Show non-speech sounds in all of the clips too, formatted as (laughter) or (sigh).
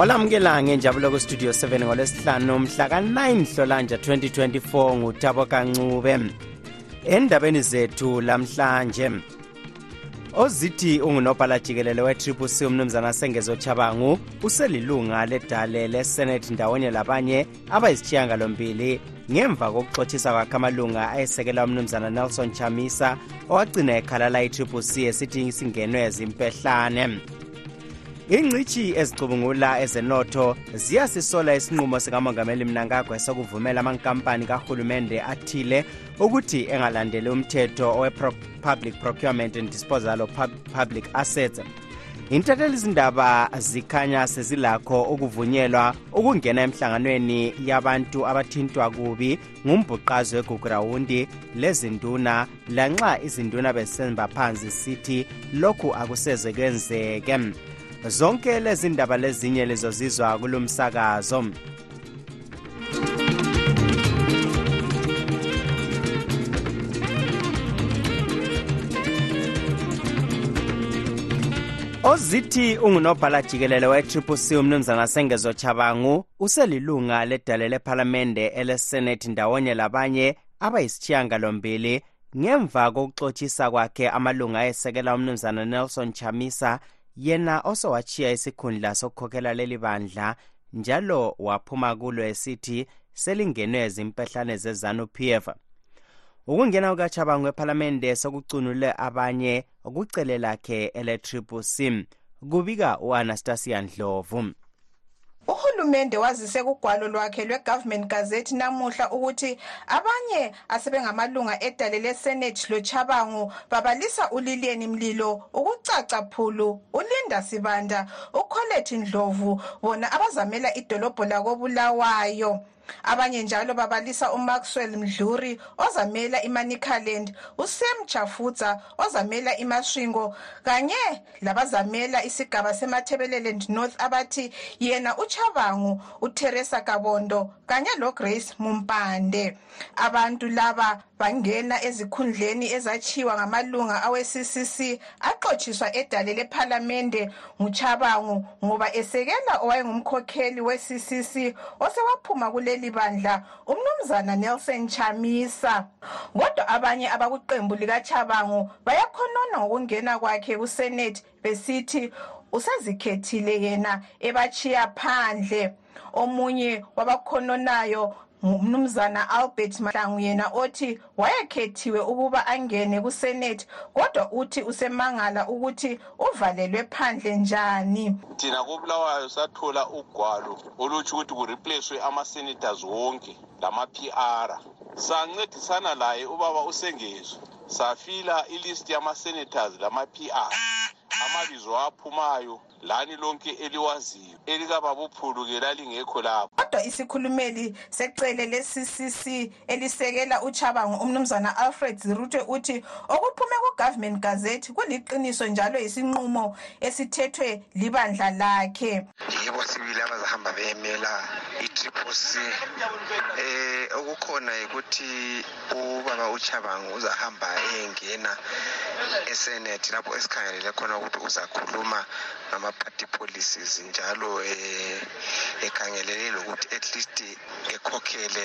olamukela ngenjabulo kustudio 7 ngolwesihlanu mhla ka-9 hlolanja 2024 ngutabo kancube. Endabeni zethu lamhlanje ozithi ungunobhala jikelele we-triple c umnumzana sengezo chabangu uselilunga ledale lesenate ndawonye labanye abayisithiyangalombili ngemva kokuxothisa kwakhe amalunga ayesekela umnumzana nelson chamisa owagcina ekhalala i-triple c esithi singenwe zimpehlane. Ingcitshi ezicubungula ezenotho ziyasisola isinqumo sikamongameli mnangagwe sokuvumela amankampani kahulumende athile ukuthi engalandeli umthetho owe-public procurement and disposal of public assets. Intatheli izindaba zikhanya sezilakho ukuvunyelwa ukungena emhlanganweni yabantu abathintwa kubi ngumbhuqazi wegugurawundi lezinduna lanxa izinduna besemba phansi sithi lokhu akuseze kwenzeke zonke lezi ndaba lezinye lizozizwa kulomsakazo ozithi ungunobhala jikelele we-tripc umnumzana sengezo chabangu uselilunga ledale lephalamende elesenethi ndawonye labanye abayisithiyangalombili ngemva kokuxotshisa kwakhe amalunga ayesekela umnumzana nelson chamisa yena osowachiya isikhundla sokukhokhela leli bandla njalo waphuma kulo esithi selingenwe zimpehlane zezanu-p f. Ukungena kukachabangu ephalamende sokucunule abanye kucele lakhe ele-triple c kubika u-anastasia ndlovu uhulumende wazise kugwalo lwakhe lwe-government gazette namuhla ukuthi abanye asebengamalunga edale lesenate lochabangu babalisa ulilieni mlilo ukucaca phulu ulinda sibanda ukholethi ndlovu bona abazamela idolobho lakobulawayo. Abanye njalo babalisa umaxwell mdluri ozamela imanicaland usam chafutsa ozamela imashingo kanye labazamela isigaba semathebeleland north abathi yena uchabangu uteresa kabondo kanye lograce mumpande. Abantu laba bangena ezikhundleni ezachiwa ngamalunga awe-ccc aqotshiswa edale lephalamende nguchabangu ngoba esekela owayengumkhokheli we-ccc osewaphuma kuleli bandla umnumzana nelson chamisa. Kodwa abanye abakuqembu likachabangu bayakhonona ngokungena kwakhe kusenethi besithi usezikhethile yena ebachiya phandle. Omunye wabakhonanayo ngumnumzana albert mahlangu yena othi wayekhethiwe ukuba angene kusenethi kodwa uthi usemangala ukuthi uvalelwe phandle njani. Thina kobulawayo sathola ugwalo olutsho ukuthi kureplacewe ama-senators wonke lama-p r. Sancedisana laye ubaba usengezwe safila ilist yama-senators lama-p r. amabizo aphumayo lani lonke eliwaziyo elikababuphulu ke lalingekho lapho. Kodwa isikhulumeli secele le-ccc elisekela uchabangu umnumzana alfred ziruthe uthi okuphume ku-government gazette kuliqiniso njalo yisinqumo esithethwe libandla lakhe. Yibo sibili abazahamba beyemela i-triple c. Eh okukhona yikuthi ubaba uchabangu uzahamba eyengena esenate lapho esikhangelele khona ukuthi uzakhuluma ngama-party policies njalo eh ekhangelele lokuthi at least ekhokhele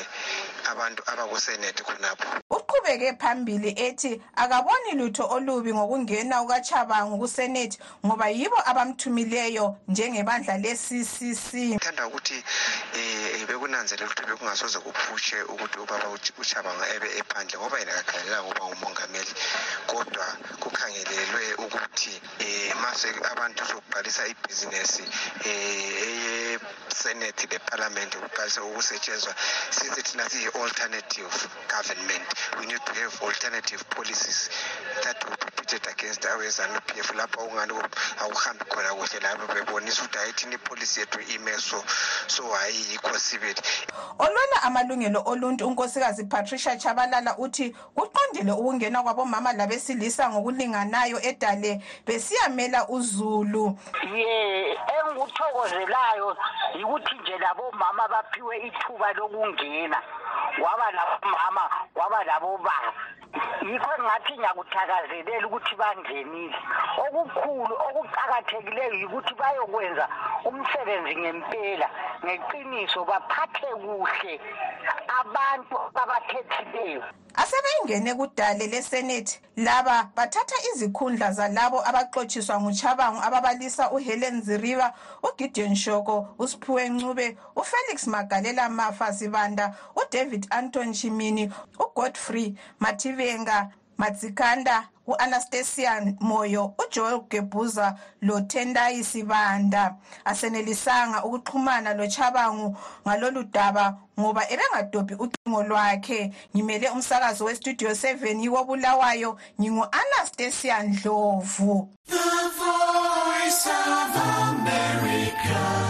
abantu abakusenate khonapho uqhubeke phambili ethi akaboni lutho olubi ngokungena kukachabangu kusenethi ngoba yibo abamthumileyo njengebandla le-ccc ngithanda ukuthi um bekunanzelela ukuthi bekungasoze kuphushe ukuthi ubaba uchabanga ebe ephandle ngoba yena kakhangelelanga ukuba ngumongameli. Kodwa kukhangelelwe ukuthi um mase abantu zokubhalisa ibhizinesi um eyesenate lephalamende kubhalise ukusetshenzwa since thina siyi-alternative government we need to have alternative policies that be prohibited against awe-zanu p f lapho ungani awuhambi khona kuhle labo bebonisa ukuthi hayi thina ipolisi yethu ime so so hhayi yikho sibili. Olwela amalungelo oluntu unkosikazi patricia chabalala uthi kuqondile ukungena kwabomama labesilisa ngokulinganayo edale besiyamela uzulu. Ye engikuthokozelayo yikuthi nje labomama baphiwe ithuba lokungena. Kwaba labomama kwaba labobaba. Yikho engathi ngiyakuthakazelela ukuthi bangenile. Okukhulu okuqakathekileyo yikuthi bayokwenza umsebenzi ngempela ngeqiniso baphathe kuhle abantu ababathethileyo asebengene kudale lesenethi laba bathatha izikhundla zalabo abaxotshiswa nguchabangu ababalisa uhelen ziriba ugideon shoko usiphiwe ncube ufelix magalela mafa sibanda udavid anton chimini ugodfrey mathivenga matsikanda u-anastasia moyo ujoel gebhuza lotendai sibanda asenelisanga ukuxhumana lochabangu ngalolu daba ngoba ebengadobhi ucingo lwakhe. Ngimele umsakazo westudio 7 yiwobulawayo ngingu-anastasia ndlovu. The voice of America,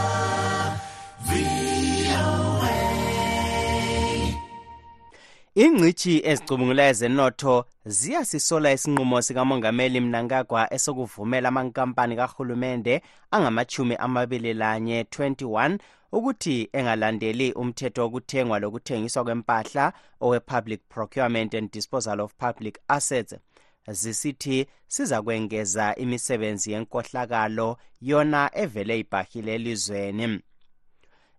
ingcitshi ezicubungulayo zenotho ziyasisola isinqumo sikamongameli mnangagwa esokuvumela amankampani kahulumende angamachumi amabili lanye 21 ukuthi engalandeli umthetho wokuthengwa lokuthengiswa kwempahla owe-public procurement and disposal of public assets. Zisithi sizakwengeza imisebenzi yenkohlakalo yona evele ibhahile elizweni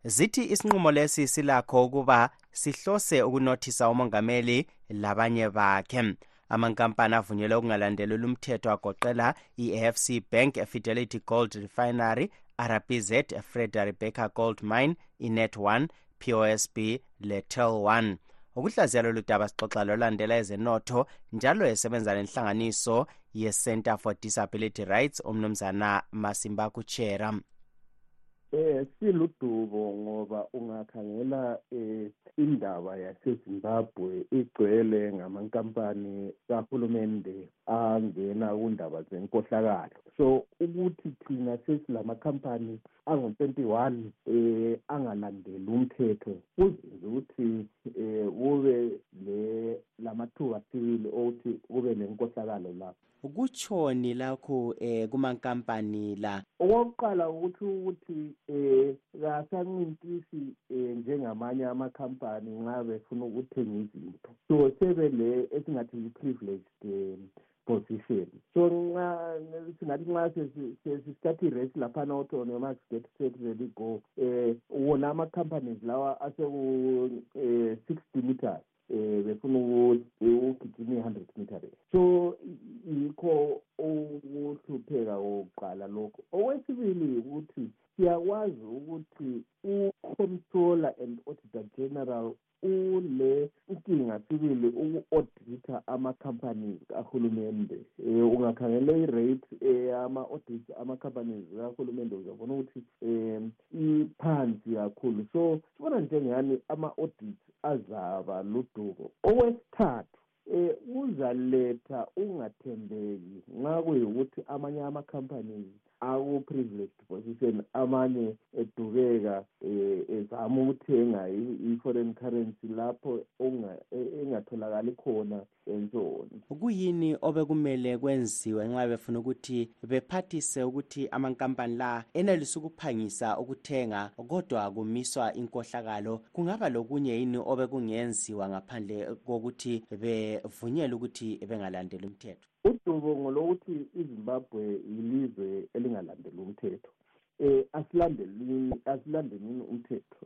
zithi isinqumo lesi silakho ukuba sihlose ukunothisa umongameli labanye bakhe. Amankampani avunyelwe ukungalandeleli umthetho agoqela i-afc bank fidelity gold refinery rbz frederick baker gold mine inet 1 posb letel 1 ukuhlaziya lolu daba sixoxa lolandela ezenotho njalo esebenza lenhlanganiso ye-center for disability rights umnumzana masimba kuchera siludubo ngoba ungakhangela eh indaba yaseZimbabwe igcwele ngamankampani kahulumende angena kundaba zenkohlakalo. So ukuthi thina sesilamakhampani angu-21 eh angalandeli umthetho kuzenza ukuthi eh kube le lamathuba sibili okuthi kube nenkohlakalo lapho. Kutshoni lakho eh kumankampani la? Okokuqala ukuthi ukuthi eh kasancintisi eh njengamanye amakhampani nxa befuna ukuthenga izinto. So sebele esingathi yi-privileged um position. So nxa singathi nxa sesithatha iresi laphana noma get set ready go um wona ama-companies lawa aseku-um sixty meters eh befuna ukugijima i-hundred meter race so yikho ukuhlupheka kokuqala lokho. Okwesibili ukuthi siyakwazi ukuthi u-comptroller and auditor general ule inkinga sibili uku-auditha ama-companies kahulumende. Um ungakhangela i-rate eyama-audit ama-companies kahulumende uzabona ukuthi um iphansi kakhulu. So sibona njengani ama-audit azaba luduko okwesithathu eh uzaletha ungathembeki. Nxa kuyikuthi amanye ama-companies aku-privileged position. Amanye edubeka eh ezama ukuthenga i-foreign currency lapho engatholakali khona on kuyini obekumele kwenziwe nxa befuna ukuthi bephathise ukuthi amankampani la enelisa ukuphangisa ukuthenga kodwa kumiswa inkohlakalo? Kungaba lokunye yini obekungenziwa ngaphandle kokuthi bevunyelwe ukuthi bengalandeli umthetho? Udubo ngolokuthi izimbabwe yilizwe elingalandeli umthetho. Eh asilandelini asilandelini umthetho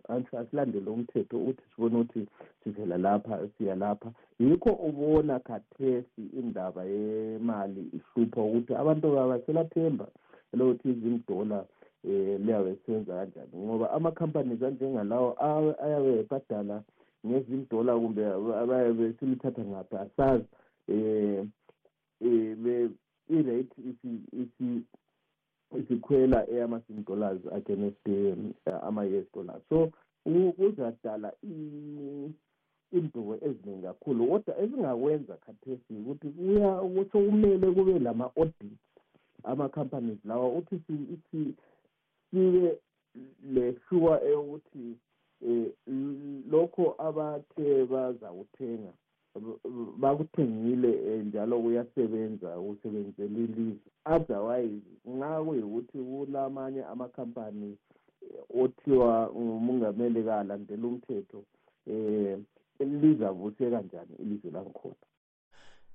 asilandele umthetho ukuthi sibone ukuthi sivela lapha siya lapha. Yikho ubona khathesi indaba yemali ihlupha ukuthi abantu babaselathemba elokuthi izimdola um liyabe senza kanjani ngoba ama-companies anjengalawo ayabe ebhadala ngezimdola kumbe abayabe silithatha ngaphi asazi um um i-rate isikhwela eyama-sim dollars against ama-us dollars. So kuzadala indubo eziningi kakhulu kodwa esingakwenza khathesi ukuthi kuya sokumele kube lama-audit ama-companies lawa ukuthi sibe le-sure eyokuthi um lokho abathe bazakuthenga bakuthengile eh, njalo kuyasebenza kusebenzela ilizwe. Otherwise nxa kuyikuthi kulamanye amakhampani eh, othiwa ngumongameli kalandela umthetho um lizavuse kanjani ilizwe langikhona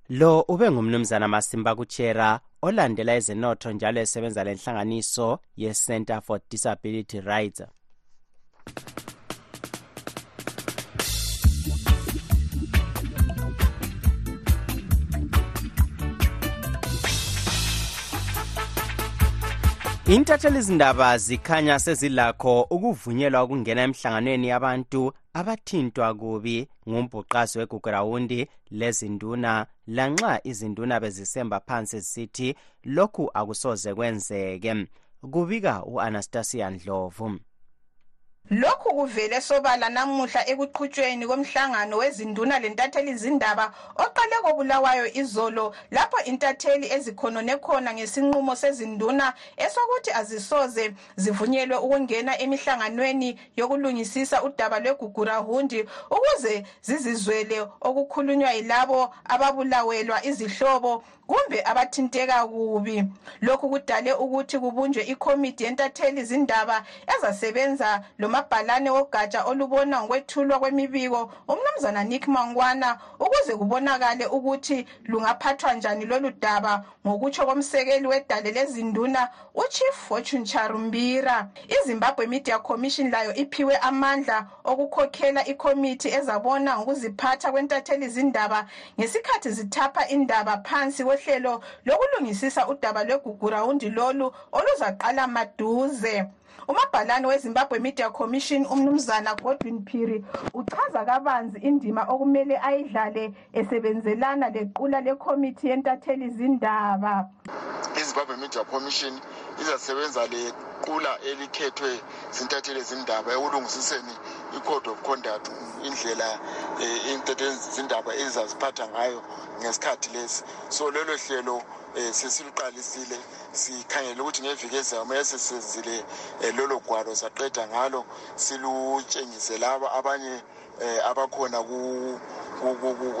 lo ube ngumnumzana masimba kutshera olandela ezenotho njalo esebenza lenhlanganiso ye-center for disability rights. Intatheli izindaba zikhanya sezilakho ukuvunyelwa ukungena emhlanganweni yabantu abathintwa kubi ngumbhuqazi wegugurawundi lezinduna lanxa izinduna bezisemba phansi zisithi lokhu akusoze kwenzeke kubika u-anastasia ndlovu lokhu kuvele sobala namuhla ekuqhutshweni komhlangano wezinduna lentatheli zindaba oqale kobulawayo izolo lapho intatheli ezikhonone khona ngesinqumo sezinduna esokuthi azisoze zivunyelwe ukungena emihlanganweni yokulungisisa udaba lwegugurahundi ukuze zizizwele okukhulunywa yilabo ababulawelwa izihlobo kumbe abathinteka kubi. Lokhu kudale ukuthi kubunjwe ikomiti yentatheli zindaba ezasebenza lomabhalane wogatsha olubona ngokwethulwa kwemibiko umnumzana nick mangwana ukuze kubonakale ukuthi lungaphathwa njani lolu daba ngokutsho komsekeli wedale lezinduna uchief fortune charumbira. Izimbabwe media commission layo iphiwe amandla okukhokhela ikomiti ezabona ngokuziphatha kwentatheli zindaba ngesikhathi zithapha indaba phansi kohlelo lokulungisisa udaba lwegugurawundi lolu oluzaqala maduze umabhalane wezimbabwe media commission umnumzana godwin phiri uchaza kabanzi indima okumele ayidlale esebenzelana lequla lekhomithi yentatheli zindaba. Izimbabwe media commission izasebenza lequla elikhethwe zintatheli zindaba ekulungisiseni i-code of conduct indlela um intatheli zindaba ezaziphatha ngayo ngesikhathi lesi. So lelo hlelo um sesiluqalisile sikhangele ukuthi ngeviki ezayo uma sesenzile um lolo gwalo saqeda ngalo silutshengise laba abanye um abakhona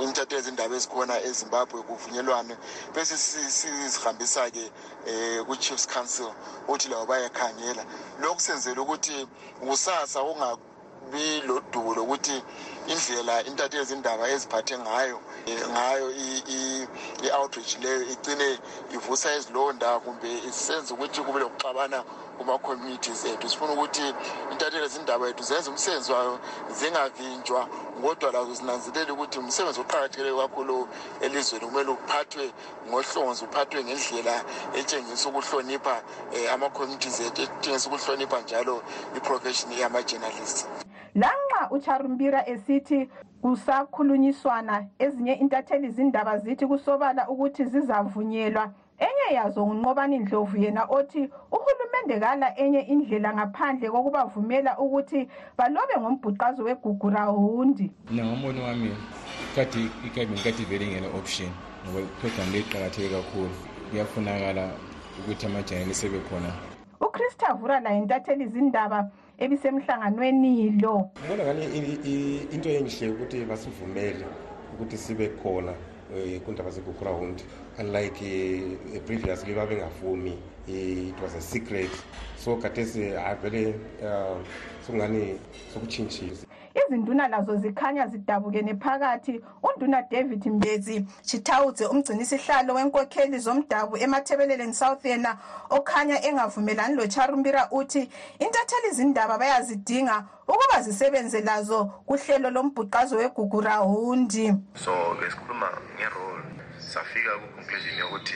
intatheli zindaba ezikhona ezimbabwe kuvunyelwane. Bese sizihambisa-ke um ku-chiefs council ukuthi labo bayakhangela. Lokhu senzela ukuthi kusasa kungabi lodubo lokuthi indlela intatheli zindaba eziphathe ngayo ngayo i-outreach leyo igcine ivusa izilonda kumbe isenza ukuthi kube lokuxabana kuma-communities ethu sifuna ukuthi intatheli zindaba yethu zenze umsebenzi wayo zingavinjwa kodwa lazo zinanzelele ukuthi umsebenzi oqakathekileyo kakhulu elizweni kumele uphathwe ngohlonzi uphathwe ngendlela etshengisa ukuhlonipha um ama-communities ethu etshengisa ukuhlonipha njalo i-profession yama-journalist lanxa ucharumbira esithi kusakhulunyiswana ezinye intatheli zindaba zithi kusobala ukuthi zizavunyelwa. Enye yazo ngunqobani ndlovu yena othi uhulumende kala enye indlela ngaphandle kokubavumela ukuthi balobe ngombhuqazo wegugurawundi nangombono wami kade ikabini kade vele ngela option ngoba iprogram le iqakatheke kakhulu. Kuyafunakala ukuthi amajaneli sebekhona. Uchristopher laye intatheli zindaba ebisemhlanganweni lo. Ngibona ngani into enhle ukuthi basivumele ukuthi sibe khona um kundaba zegugurawundi unlike uh, previously babengavumi it was a secret. So khathesi avele um sokungani sokutshintshile izinduna lazo zikhanya zidabukene phakathi. Unduna david mbezi chitawudze umgcinisihlalo wenkokheli zomdabu emathebeleleni south yena okhanya engavumelani locharumbira uthi intatheli zindaba bayazidinga ukuba zisebenze lazo kuhlelo lombhuqazo wegugurawundi so besikhuluma ngerole safika kuconclusion yokuthi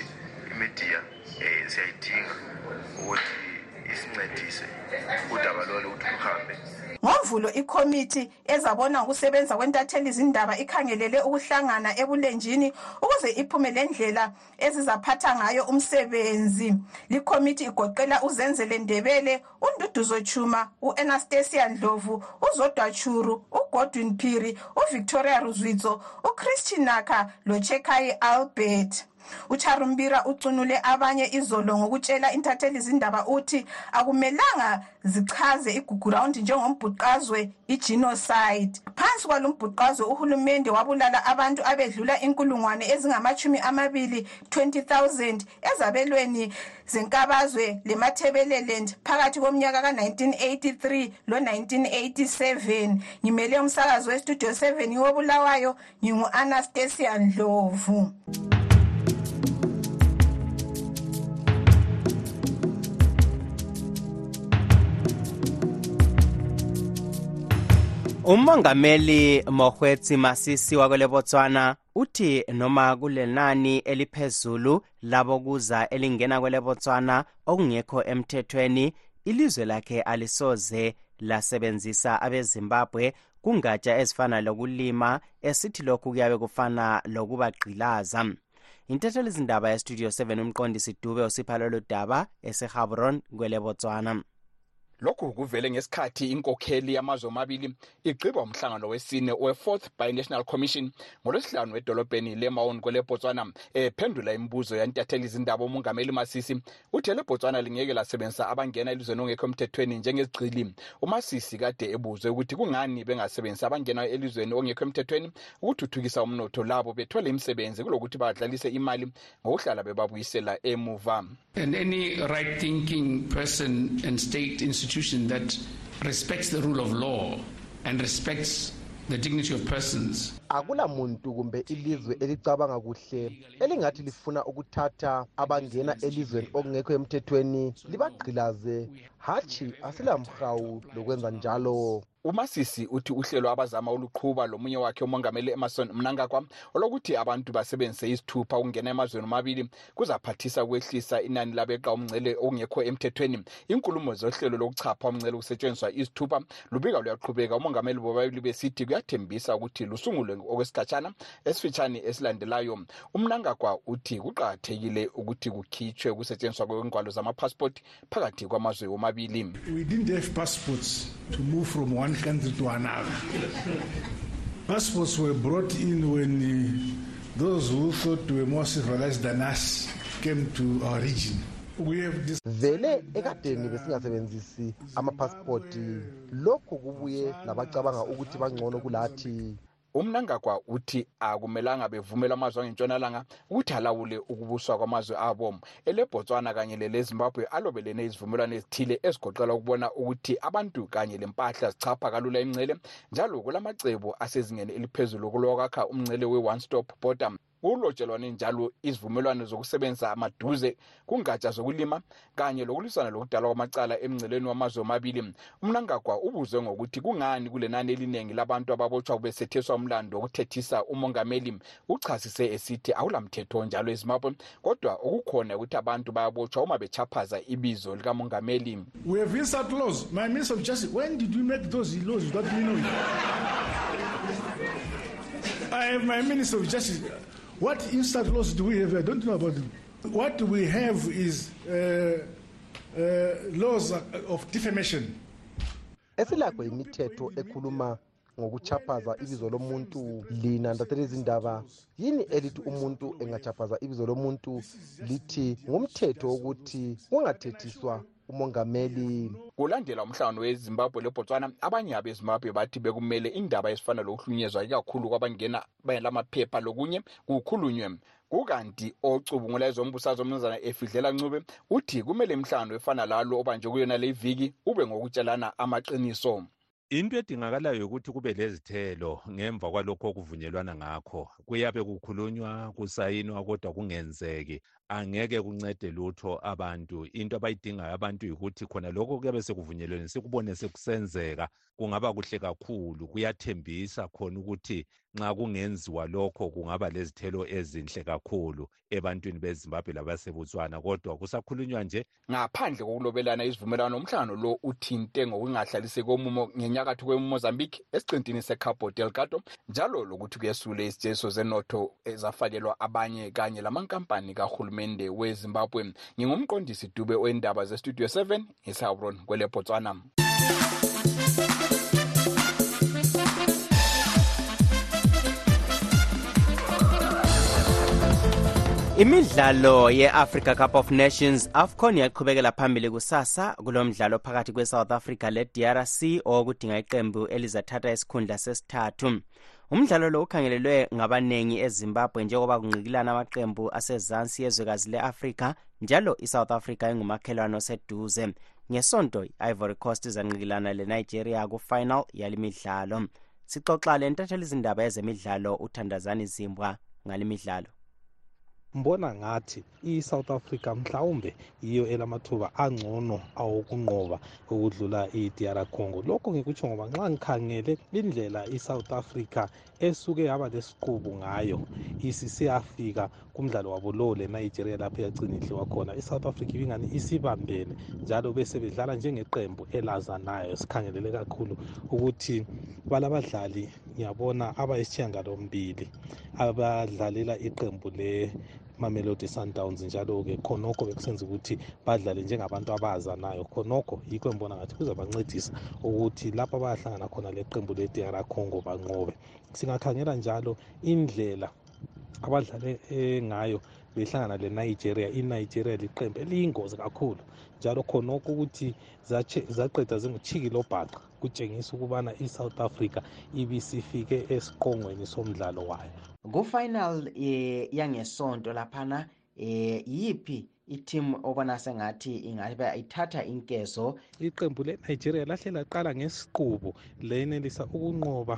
imidiya um siyayidinga ukuthi isincedise udaba lolo ukuthi luhambe. ngoMvulo ikomiti ezabona ngokusebenza kwentatheli zindaba ikhangelele ukuhlangana ebulenjini ukuze iphume lendlela ezizaphatha ngayo umsebenzi. Likomiti igoqela uzenzele ndebele unduduzo chuma u-anastasia ndlovu uzodwa churu ugodwin phiri uvictoria ruzwitso uchristian naka lochekai albert ucharumbira ucunule abanye izolo ngokutshela intatheli zindaba uthi akumelanga zichaze iguguraundi njengombhuqazwe igenocide. Phansi kwalo mbhuqazwe uhulumende wabulala abantu abedlula inkulungwane ezingamachumi amabili 20,000 ezabelweni zenkabazwe lemathebeleland phakathi komnyaka ka-1983 lo-1987. Ngimele umsakazi westudio 7 wobulawayo ngingu-anastasia ndlovu umongameli mohwetsi masisi wakwele botswana uthi noma kulenani eliphezulu labokuza elingena kwele botswana okungekho emthethweni ilizwe lakhe alisoze lasebenzisa abezimbabwe kungatsha ezifana lokulima esithi lokhu kuyabe kufana lokubagqilaza intethelizindaba yestudio 7 umqondisi dube usipha lolu daba esehabron kwele botswana lokhu kuvele ngesikhathi inkokheli yamazwe omabili igqiba umhlangano wesine we-fourth binational commission ngolwesihlanu edolobheni lemaun kwelebotswana ephendula imibuzo yantatheli izindaba umongameli masisi. Uthe lebotswana lingeke lasebenzisa abangena elizweni ongekho emthethweni njengezigcili umasisi kade ebuzwe ukuthi kungani bengasebenzisi abangena elizweni ongekho emthethweni ukuthuthukisa umnotho labo bethole imisebenzi kulokuthi badlalise imali ngokuhlala bebabuyisela emuva. And any right thinking person and state institution that respects the rule of law and respects the dignity of persons. Akula muntu kumbe ilizwe elicabanga kuhle elingathi lifuna ukuthatha abangena elizweni okungekho emthethweni libagqilaze. Hatshi asilamhawu lokwenza njalo. Umasisi uthi uhlelo abazama uluqhuba lomunye wakhe umongameli emerson mnangagwa olokuthi abantu basebenzise izithupha ukungena emazweni omabili kuzaphathisa ukwehlisa inani labeqa umngcele okungekho emthethweni. Inkulumo zohlelo lokuchapha umngcele kusetshenziswa izithupha lubika luyaqhubeka. Umongameli bobabili besithi kuyathembisa ukuthi lusungulwe okwesikhatshana esifitshane esilandelayo. Umnangagwa uthi kuqakathekile ukuthi kukhitshwe ukusetshenziswa kwengwalo zamapassport phakathi kwamazwe womabili we didn't have passports to move from one country to another. Passports were brought in when uh, those who thought were more civilized than us came to our region. Vele ekadeni besingasebenzisi amapasipoti lokhu kubuye labacabanga ukuthi bangcono kulathi umnangagwa uthi akumelanga bevumela amazwe angentshonalanga ukuthi alawule ukubuswa kwamazwe abo. Elebotswana kanye lelezimbabwe alobelene izivumelwano ezithile ezigoqela ukubona ukuthi abantu kanye lempahla zichapha kalula imncele njalo kulamacebo asezingeni eliphezulu kulokwakha umncele we-one stop border kulotshelwane njalo izivumelwano zokusebenzisa amaduze kungatsha zokulima kanye lokulwisana lokudalwa kwamacala emngceleni wamazwe omabili umnangagwa ubuzwe ngokuthi kungani kulenani eliningi labantu ababotshwa besetheswa umlando wokuthethisa umongameli uchasise esithi akulamthetho njalo ezimbabwe kodwa okukhona ukuthi abantu bayabotshwa uma bechaphaza ibizo likamongameli we have insert laws. My minister of justice, when did we make those laws without me knowing? I have my minister of justice. What insert laws do we have? I don't know about them. What we have is uh, uh, laws of defamation. esilakho imithetho ekhuluma ngokuchaphaza ibizo lomuntu lina ndaselezindaba yini elithi umuntu engachaphaza ibizo lomuntu lithi ngumthetho wokuthi kungathethiswa umongameli. Kulandela umhlangano wezimbabwe lebotswana abanye abezimbabwe bathi bekumele indaba ezifana lokuhlunyezwa ikakhulu kwabangena lamaphepha lokunye kukhulunywe. Kukanti ocubungula ezombusazwe umnumzana efidlela ncube uthi kumele imhlangano efana lalo obanjwe kuyona le viki ube ngokutshelana amaqiniso. Into edingakalayo ukuthi kube lezithelo ngemva kwalokho okuvunyelwana ngakho kuyabe kukhulunywa kusayinwa kodwa kungenzeki. Angeke kuncede lutho abantu. Into abayidingayo abantu yikuthi khona lokho kuyabe sekuvunyelweni sikubone sekusenzeka. Kungaba kuhle kakhulu kuyathembisa khona ukuthi nxa kungenziwa lokho kungaba lezithelo ezinhle kakhulu ebantwini bezimbabwe labasebotswana. Kodwa kusakhulunywa nje ngaphandle kokulobelana isivumelwano umhlangano lo uthinte ngokungahlaliseki komumo ngenyakatho kwemozambique esiqintini secabo delgado njalo lokuthi kuyesule izitsheso zenotho ezafakelwa abanye kanye lamankampani kahulumende wezimbabwe. Ngingumqondisi dube wendaba zestudio 7 ngisabron kwelebotswana. Imidlalo ye-africa cup of nations afcon yaqhubekela phambili kusasa kulo mdlalo phakathi kwe-south africa le-drc owokudinga iqembu elizathatha isikhundla sesithathu umdlalo lo ukhangelelwe ngabaningi ezimbabwe njengoba kungqikilana amaqembu asezansi yezwekazi le-afrika njalo i-south africa ingumakhelwane oseduze. Ngesonto i-ivory coast izanqikilana le-nigeria ku-final yali midlalo sixoxa le ntatheli izindaba ezemidlalo uthandazani zimbwa ngale midlalo. Mbona ngathi i-south africa mhlawumbe yiyo elamathuba angcono awokunqoba ukudlula i-dr congo. Lokho ngikutsho ngoba nxa ngikhangele indlela i-south africa esuke yaba lesiqubu ngayo isisiyafika kumdlalo wabo lowo le-nigeria lapho yagcinihliwa khona. I-south africa ibingani isibambene njalo bese bedlala njengeqembu elazanayo sikhangelele kakhulu ukuthi balabadlali ngiyabona abayisithiyangalombili abadlalela iqembu le mamelodi sundowns njalo-ke khonokho bekusenza ukuthi badlale njengabantu abazanayo khonokho yikho ngibona ngathi kuzabancedisa ukuthi lapho bayahlangana khona le qembu le-dr congo banqobe. Singakhangela njalo indlela abadlale ngayo behlangana le-nigeria i-nigeria liqembu eliyingozi kakhulu njalo khonokho ukuthi zaqeda zinguchikilobhaqa kutshengisa ukubana i-south africa ibisifike esiqongweni somdlalo wayo. Ku-final eh, yangesonto laphana eh, yiphi ithimu obona sengathi ingabe ithatha inkezo. Iqembu le-nigeria lahle laqala ngesiqubu lenelisa ukunqoba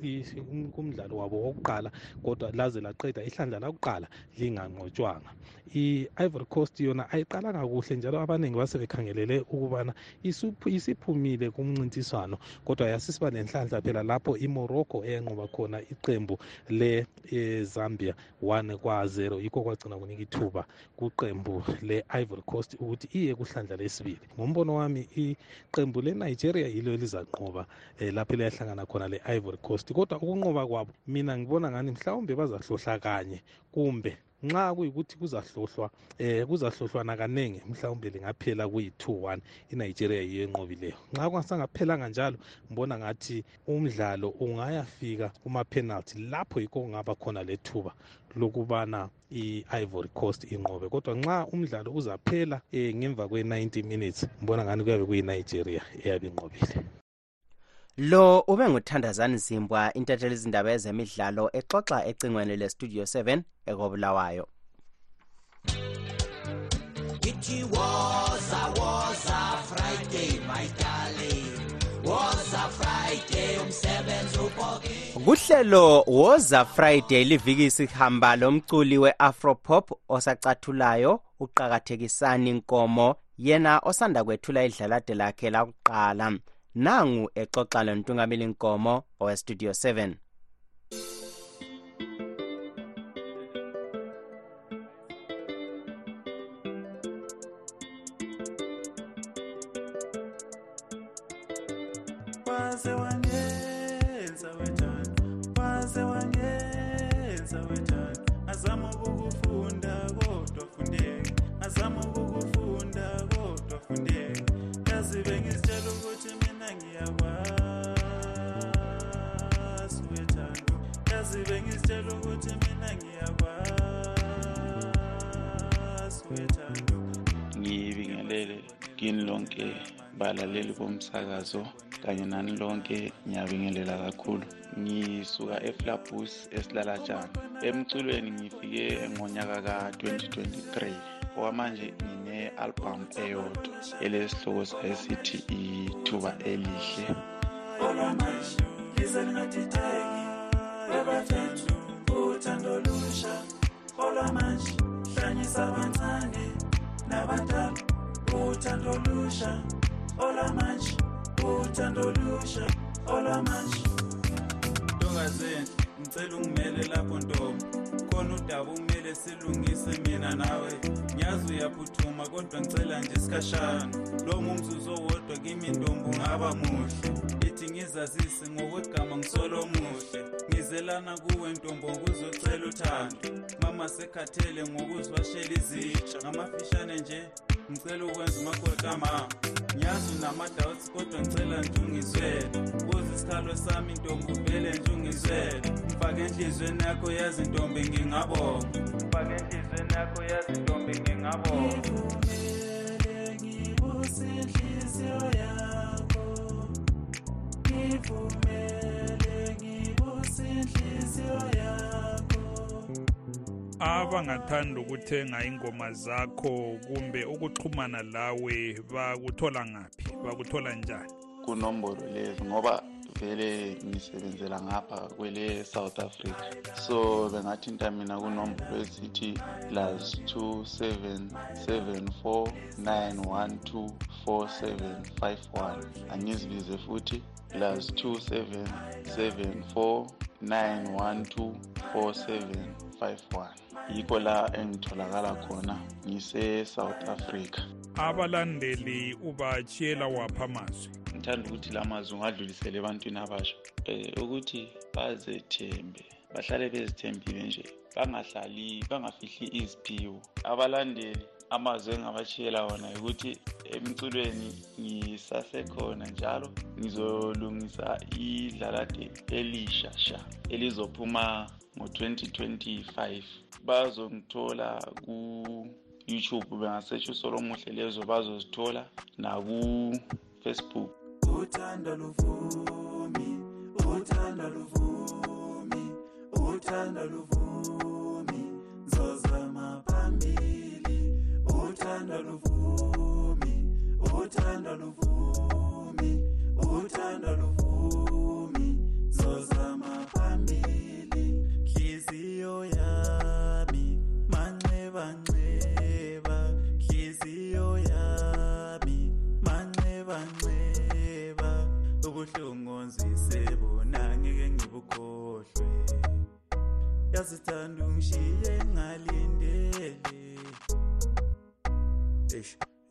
(clears throat) kumdlalo wabo wokuqala kodwa laze laqeda ihlandla lakuqala linganqotshwanga. I-ivory coast yona ayiqalanga kuhle njalo abaningi basebekhangelele ukubana isiphumile kumncintiswano kodwa yasisiba nenhlanhla phela lapho imorocco eyanqoba khona iqembu le-zambia 1 kwa 0 yikho kwagcina kunika ithuba kuqembu le-ivory coast ukuthi iye kuhlandla lesibili. Ngombono wami iqembu le-nigeria yilo elizanqoba um lapho liyahlangana khona le-ivory coast. Kodwa ukunqoba kwabo mina ngibona ngani mhlawumbe bazahlohla kanye kumbe nxa kuyikuthi kuzahlohlwa eh kuzahlohlwana kaningi mhlawumbe lingaphela kuyi-2-1 inigeria yiyo enqobileyo. Nxa kungasangaphelanga njalo ngibona ngathi umdlalo ungayafika kuma-penalty lapho yikho kungaba khona lethuba lokubana i-ivory coast inqobe. Kodwa nxa umdlalo uzaphela um ngemva kwe-90 minutes ngibona ngani kuyabe kuyinigeria eyabe inqobile. Lo ube nguthandazani zimbwa intatheli izindaba ezemidlalo exoxa ecingweni lestudio 7 ekobulawayo. Ithi woza woza Friday my darling. Woza Friday umsebenzi uphoke kuhlelo woza friday liviki sihamba lomculi we-afropop osacathulayo uqakathekisani nkomo yena osanda kwethula idlalade lakhe lakuqala. Nangu exoxa lontungameli nkomo owestudio 7 kodwa fundeka yazi bengizitshela ukuthi mina ngiyakwazi wethando yazi bengizitshela ukuthi mina ngiyakwazi wethando ngibingelele kini lonke balaleli bomsakazo. Kanye nani lonke ngiyabingelela kakhulu. Ngisuka eflabus esilalatshana emculweni ngifike ngonyaka ka-2023 okwamanje ngine-album eyodwa elesihloko sayesithi ithuba elihle. Uthando lusha olwamanje hlanyisa abancane nabadala uthando lusha olwamanje uthando lusha olwamanje ntokazenhle ngicela ungimele lapho ntombi. Khona udaba kumele silungise mina nawe. Ngiyazi uyaphuthuma kodwa ngicela nje isikhashana. Lo ngumzuzu owodwa kimi ntombi ungaba muhle. Ithi ngizazise ngokwegama ngisolo muhle. Ngizelana kuwe ntombo nguzocela uthando. Mama sekhathele ngokuzibashela izitsha. Ngamafishane nje ngicela ukwenza umakotama ngiyazi unama-doubts kodwa ngicela nje buza isikhalo sami ntombi uvele nje mfake enhliziyweni yakho yazi ntombi ngingabonga mfake enhliziyweni yakho yazi ntombi ngingabonga ngibusenhliziyo yakho. Ngivumele ngibusenhliziyo yakho abangathanda ukuthenga ingoma zakho kumbe ukuxhumana lawe bakuthola ngaphi? Bakuthola njani? Kunombolo lezi ngoba vele ngisebenzela ngapha kwele south africa. So bengathinta mina kunombolo ezithi plus 2774 912 4751 angizibize futhi plus 2774 912 4751 yikho la engitholakala khona ngise-south africa. Abalandeli ubachiyela wapha amazwi. Ngithanda ukuthi la mazwi ungadlulisele ebantwini abasha. Um ukuthi bazethembe bahlale bezithembile nje bangahlali bangafihli iziphiwo. Abalandeli amazwi engingabashiyela wona ukuthi emculweni ngisasekhona njalo ngizolungisa idlalade elisha sha elizophuma ngo-2025 bazongithola ku-youtube bengasetsho usolomuhle lezo bazozithola naku-facebook. Uthando luvumi uthando luvumi uthando luvumi. Zozama phambili uthando luvumi uthando luvumi uthando luvumi ubuhlungu nzisebona ngeke ngibukhohlwe yazithanda ungishiye ngalindele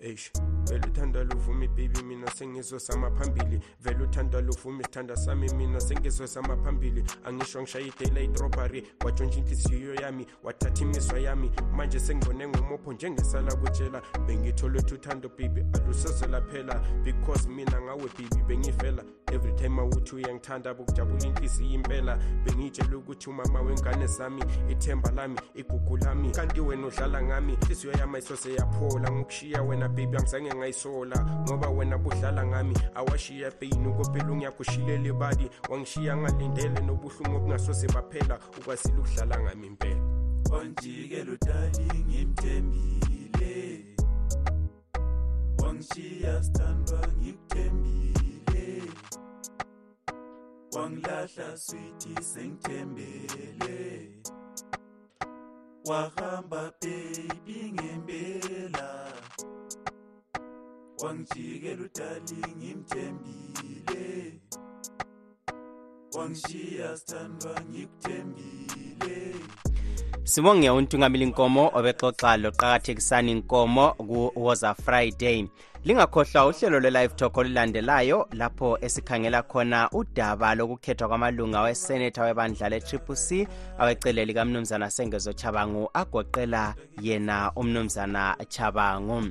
eish vele uthanda luvumi baby mina sengizosama phambili vele uthanda luvumi sithanda sami mina sengizosama phambili angisho ngishaya i-daylight robbery watshontsha inhliziyo yami wathatha imiswa yami. Manje sengibone njengesala kutshela bengithole ukuthi uthando baby alusoze laphela. Because mina ngawe baby bengifela. Every time awuthi uyangithanda bokujabula inhliziyo impela. Bengiyitshela ukuthi umama wengane zami ithemba lami igugu lami. Kanti wena udlala ngami inhliziyo yami yaphola ngokushiya wena baby angizange ngayisola ngoba wena budlala ngami. Awashiya peyini ukopela ungiyakhushilele bali wangishiya ngalindele nobuhlungu obungasoze baphela ukwasile ukudlala ngami impela. Wanjikela udali ngimthembile. Wangishiya sithandwa ngikuthembile. Wangilahla swithi sengithembele. Wahamba baby ngempela. Wangijikela udali ngimthembile. Wangishiya sithandwa ngikuthembile. Sibonge untungameli inkomo obexoxa loqakathekisani inkomo ku-woza friday. Lingakhohlwa uhlelo lwe-live talk olulandelayo lapho esikhangela khona udaba lokukhethwa kwamalunga weseneta webandla le-triple c awecele likamnumzana sengezo chabangu agoqela yena umnumzana chabangu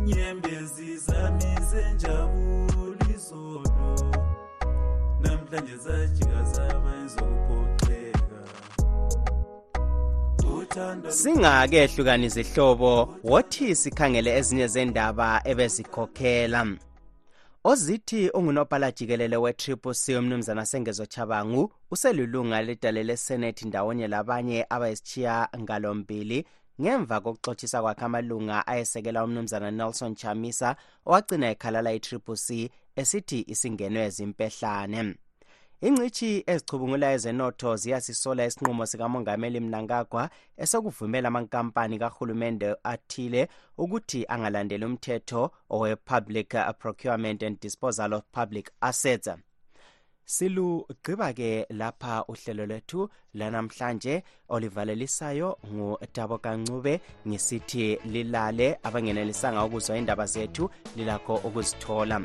nyembezi zami zenjabulisolo namhlanje zajika zaba ezokuphoxeka uthando singakehlukanisa izihlobo wothi sikhangele ezinye zendaba ebezikhokhela. Ozithi ungunobhala jikelele we-triple c umnumzana sengezo chabangu uselulunga ledale lesenethi ndawonye labanye abayisitshiya ngalombili ngemva kokuxothisa kwakhe amalunga ayesekela umnumzana nelson chamisa owagcina ekhalala i-triple c esithi isingenwe zimpehlane. Ingcitshi ezichubungula ezenotho ziyasisola isinqumo sikamongameli mnangagwa esokuvumela amankampani kahulumende athile ukuthi angalandeli umthetho owe-public procurement and disposal of public assets silugqiba-ke lapha uhlelo lwethu lanamhlanje olivalelisayo ngutabo kancube ngisithi lilale abangenelisanga ukuzwa indaba zethu lilakho ukuzithola.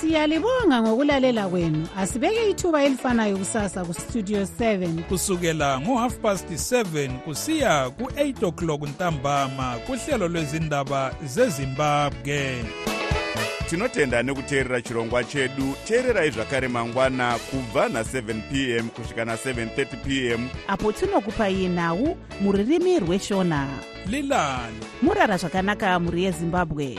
Siyalibonga ngokulalela kwenu. Asibeke ithuba elifanayo kusasa kustudio 7 kusukela ngo-half past 7 kusiya ku-8 o'clock ntambama kuhlelo lwezindaba zezimbabwe. Tinotenda nekuteerera chirongwa chedu. Teererai zvakare mangwana kubva na7 p m kusvika na730 p m. Apo tinokupai nhau muririmi rweshona. Lilani. Murara zvakanaka mhuri yezimbabwe